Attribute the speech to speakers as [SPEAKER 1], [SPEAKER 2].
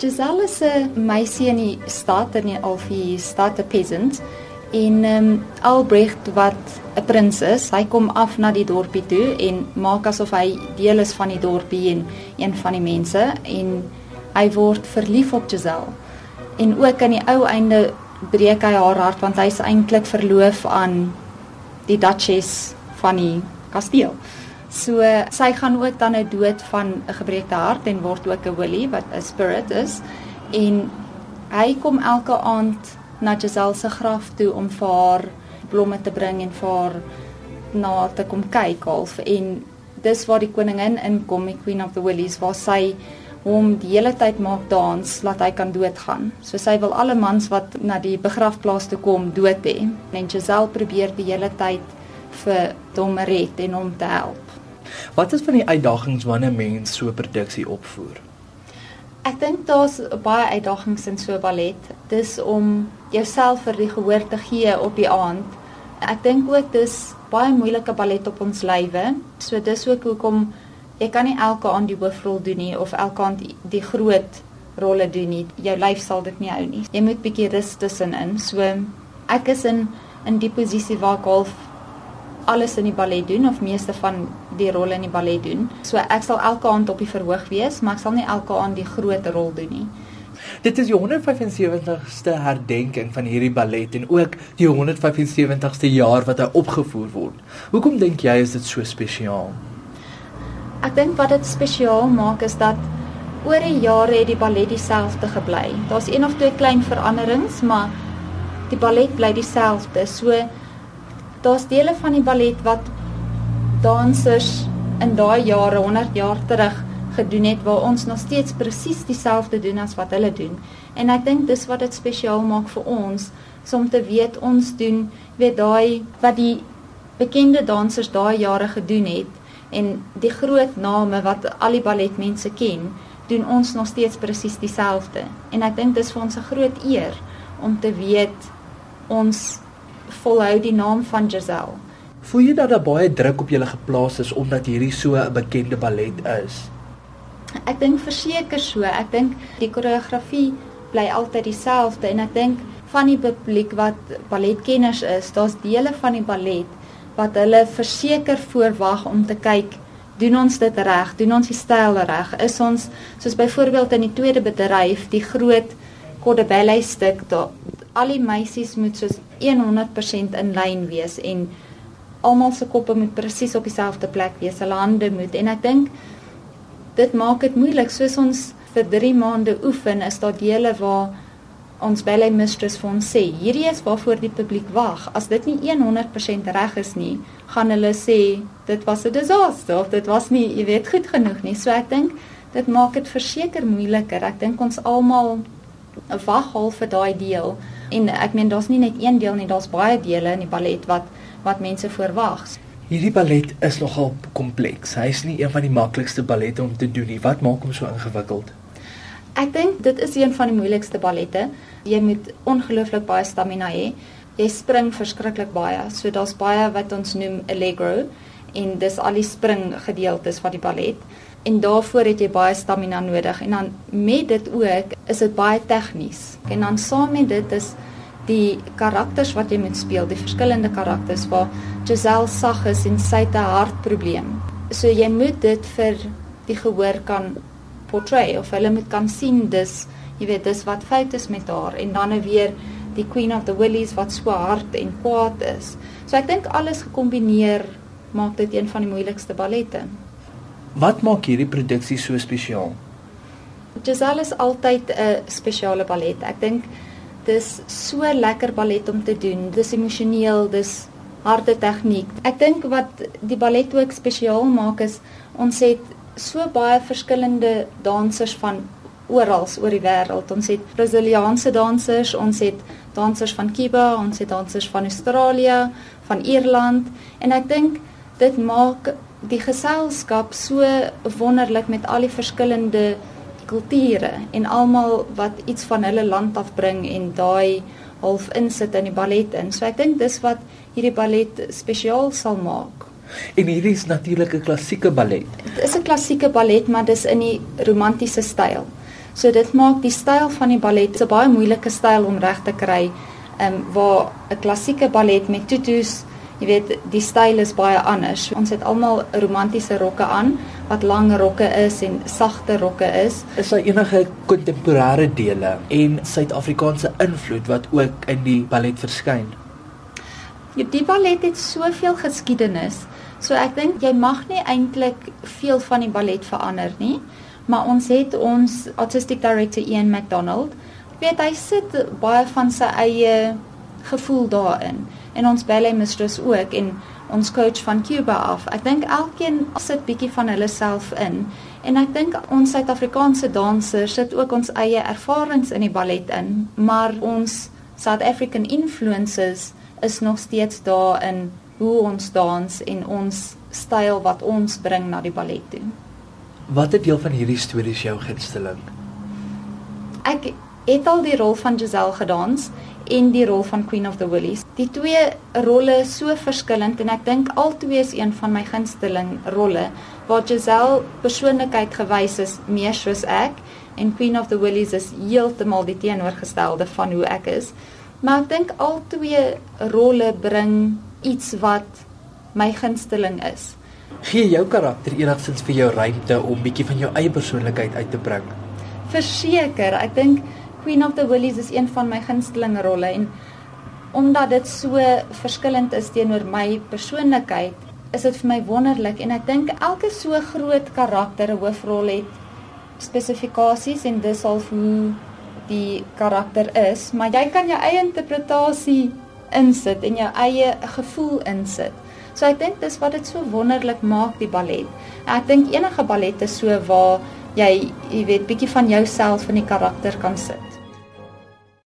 [SPEAKER 1] Giselle is 'n meisie in die stad in die Alfie stad 'n peasant en ehm um, Albrecht wat 'n prins is, hy kom af na die dorpie toe en maak asof hy deel is van die dorpie en een van die mense en hy word verlief op Giselle. En ook aan die ou einde breek hy haar hart want hy's eintlik verloof aan die duchess van die kasteel. So sy gaan ook dan nou dood van 'n gebreekte hart en word ook 'n willie wat 'n spirit is en hy kom elke aand na Giselle se graf toe om vir haar blomme te bring en vir haar na te kom kyk half en dis waar die koningin inkom, die Queen of the Willies waar sy hom die hele tyd maak dans laat hy kan doodgaan. So sy wil alle mans wat na die begrafplaas toe kom dood hê. En Giselle probeer die hele tyd vir hom red en hom te help.
[SPEAKER 2] Wat is van die uitdagings wanneer mens so 'n produksie opvoer?
[SPEAKER 1] Ek dink daar's baie uitdagings in so 'n ballet. Dis om jouself vir die gehoor te gee op die aand. Ek dink ook dis baie moeilike ballet op ons lywe. So dis ook hoekom jy kan nie elke aand die hoofrol doen nie of elke aand die groot rolle doen nie. Jou lyf sal dit nie hou nie. Jy moet bietjie rus tussenin. So ek is in in die posisie waar ek half alles in die ballet doen of meeste van die rolle in die ballet doen. So ek sal elke aand op die verhoog wees, maar ek sal nie elke aand die groot rol doen nie.
[SPEAKER 2] Dit is die 175ste herdenking van hierdie ballet en ook die 175ste jaar wat hy opgevoer word. Hoekom dink jy is dit so spesiaal?
[SPEAKER 1] Ek dink wat dit spesiaal maak is dat oor die jare het die ballet dieselfde gebly. Daar's een of twee klein veranderings, maar die ballet bly dieselfde. So daar's dele van die ballet wat dansers in daai jare 100 jaar terug gedoen het waar ons nog steeds presies dieselfde doen as wat hulle doen. En ek dink dis wat dit spesiaal maak vir ons om te weet ons doen weet daai wat die bekende dansers daai jare gedoen het en die groot name wat al die balletmense ken, doen ons nog steeds presies dieselfde. En ek dink dis vir ons 'n groot eer om te weet ons volhou die naam van Giselle.
[SPEAKER 2] Voel jy dat daar baie druk op julle geplaas is omdat hierdie so 'n bekende ballet is?
[SPEAKER 1] Ek dink verseker so. Ek dink die koreografie bly altyd dieselfde en ek dink van die publiek wat balletkenners is, daar's dele van die ballet wat hulle verseker voorwag om te kyk doen ons dit reg doen ons die styl reg is ons soos byvoorbeeld in die tweede bedryf die groot cordebelle stuk daar al die meisies moet soos 100% in lyn wees en almal se koppe moet presies op dieselfde plek wees. Hulle hande moet en ek dink dit maak dit moeilik soos ons vir 3 maande oefen is daar dele waar ons ballet mistress vir ons sê hierdie is waarvoor die publiek wag. As dit nie 100% reg is nie, gaan hulle sê dit was 'n disaster of dit was nie, jy weet, goed genoeg nie. So ek dink dit maak dit verseker moeiliker. Ek dink ons almal wag half vir daai deel. En ek meen daar's nie net een deel nie, daar's baie dele in die ballet wat wat mense verwag.
[SPEAKER 2] Hierdie ballet is nogal kompleks. Hy is nie een van die maklikste ballette om te doen nie. Wat maak hom so ingewikkeld?
[SPEAKER 1] Ek dink dit is een van die moeilikste ballette. Jy moet ongelooflik baie stamina hê. Jy spring verskriklik baie. So daar's baie wat ons noem allegro en dis al die spring gedeeltes van die ballet en daarvoor het jy baie stamina nodig en dan met dit ook is dit baie tegnies. En dan saam met dit is die karakters wat jy moet speel, die verskillende karakters waar Giselle sag is en sy het 'n hartprobleem. So jy moet dit vir die gehoor kan portray of hulle moet kan sien dis jy weet dis wat fout is met haar en dan nou weer die Queen of the Willies wat so hard en kwaad is. So ek dink alles gekombineer maak dit een van die moeilikste ballette.
[SPEAKER 2] Wat maak hierdie produksie so spesiaal?
[SPEAKER 1] Giselle is altyd 'n spesiale ballet. Ek dink dis so lekker ballet om te doen. Dis emosioneel, dis harde tegniek. Ek dink wat die ballet ook spesiaal maak is ons het so baie verskillende dansers van oral oor die wêreld. Ons het Brasiliaanse dansers, ons het dansers van Kuba, ons het dansers van Australië, van Ierland en ek dink dit maak die geselskap so wonderlik met al die verskillende kulture en almal wat iets van hulle land afbring en daai half insit in die ballet in. So ek dink dis wat hierdie ballet spesiaal sal maak.
[SPEAKER 2] En hierdie is natuurlik 'n klassieke ballet.
[SPEAKER 1] Dit is 'n klassieke ballet, maar dis in die romantiese styl. So dit maak die styl van die ballet 'n baie moeilike styl om reg te kry. Ehm um, waar 'n klassieke ballet met tutus Jy weet, die styl is baie anders. Ons het almal romantiese rokke aan wat lang rokke is en sagte rokke is.
[SPEAKER 2] Is daar enige kontemporêre dele en Suid-Afrikaanse invloed wat ook in die ballet verskyn?
[SPEAKER 1] Ja, die ballet het soveel geskiedenis. So ek dink jy mag nie eintlik veel van die ballet verander nie, maar ons het ons artistic director Ian McDonald. Weet hy sit baie van sy eie gevoel daarin en ons ballet mistress ook en ons coach van Cuba af. Ek dink elkeen sit bietjie van hulle self in en ek dink ons Suid-Afrikaanse dansers sit ook ons eie ervarings in die ballet in, maar ons South African influences is nog steeds daar in hoe ons dans en ons styl wat ons bring na die ballet toe.
[SPEAKER 2] Watter deel van hierdie stories jou gunsteling?
[SPEAKER 1] Ek het al die rol van Giselle gedans en die rol van Queen of the Willies. Die twee rolle is so verskillend en ek dink albei is een van my gunsteling rolle waar Giselle persoonlikheid gewys is meer soos ek en Queen of the Willies is heeltemal die teenoorgestelde van hoe ek is. Maar ek dink al twee rolle bring iets wat my gunsteling is.
[SPEAKER 2] Gee jou karakter enigstens vir jou ruimte om bietjie van jou eie persoonlikheid uit te bring.
[SPEAKER 1] Verseker, ek dink Queen of the Willies is een van my gunsteling rolle en omdat dit so verskillend is teenoor my persoonlikheid, is dit vir my wonderlik en ek dink elke so groot karakter 'n hoofrol het spesifikasies en dis al hoe die karakter is, maar jy kan jou eie interpretasie insit en jou eie gevoel insit. So ek dink dis wat dit so wonderlik maak die ballet. Ek dink enige ballet is so waar jy, jy weet, bietjie van jouself in die karakter kan sit.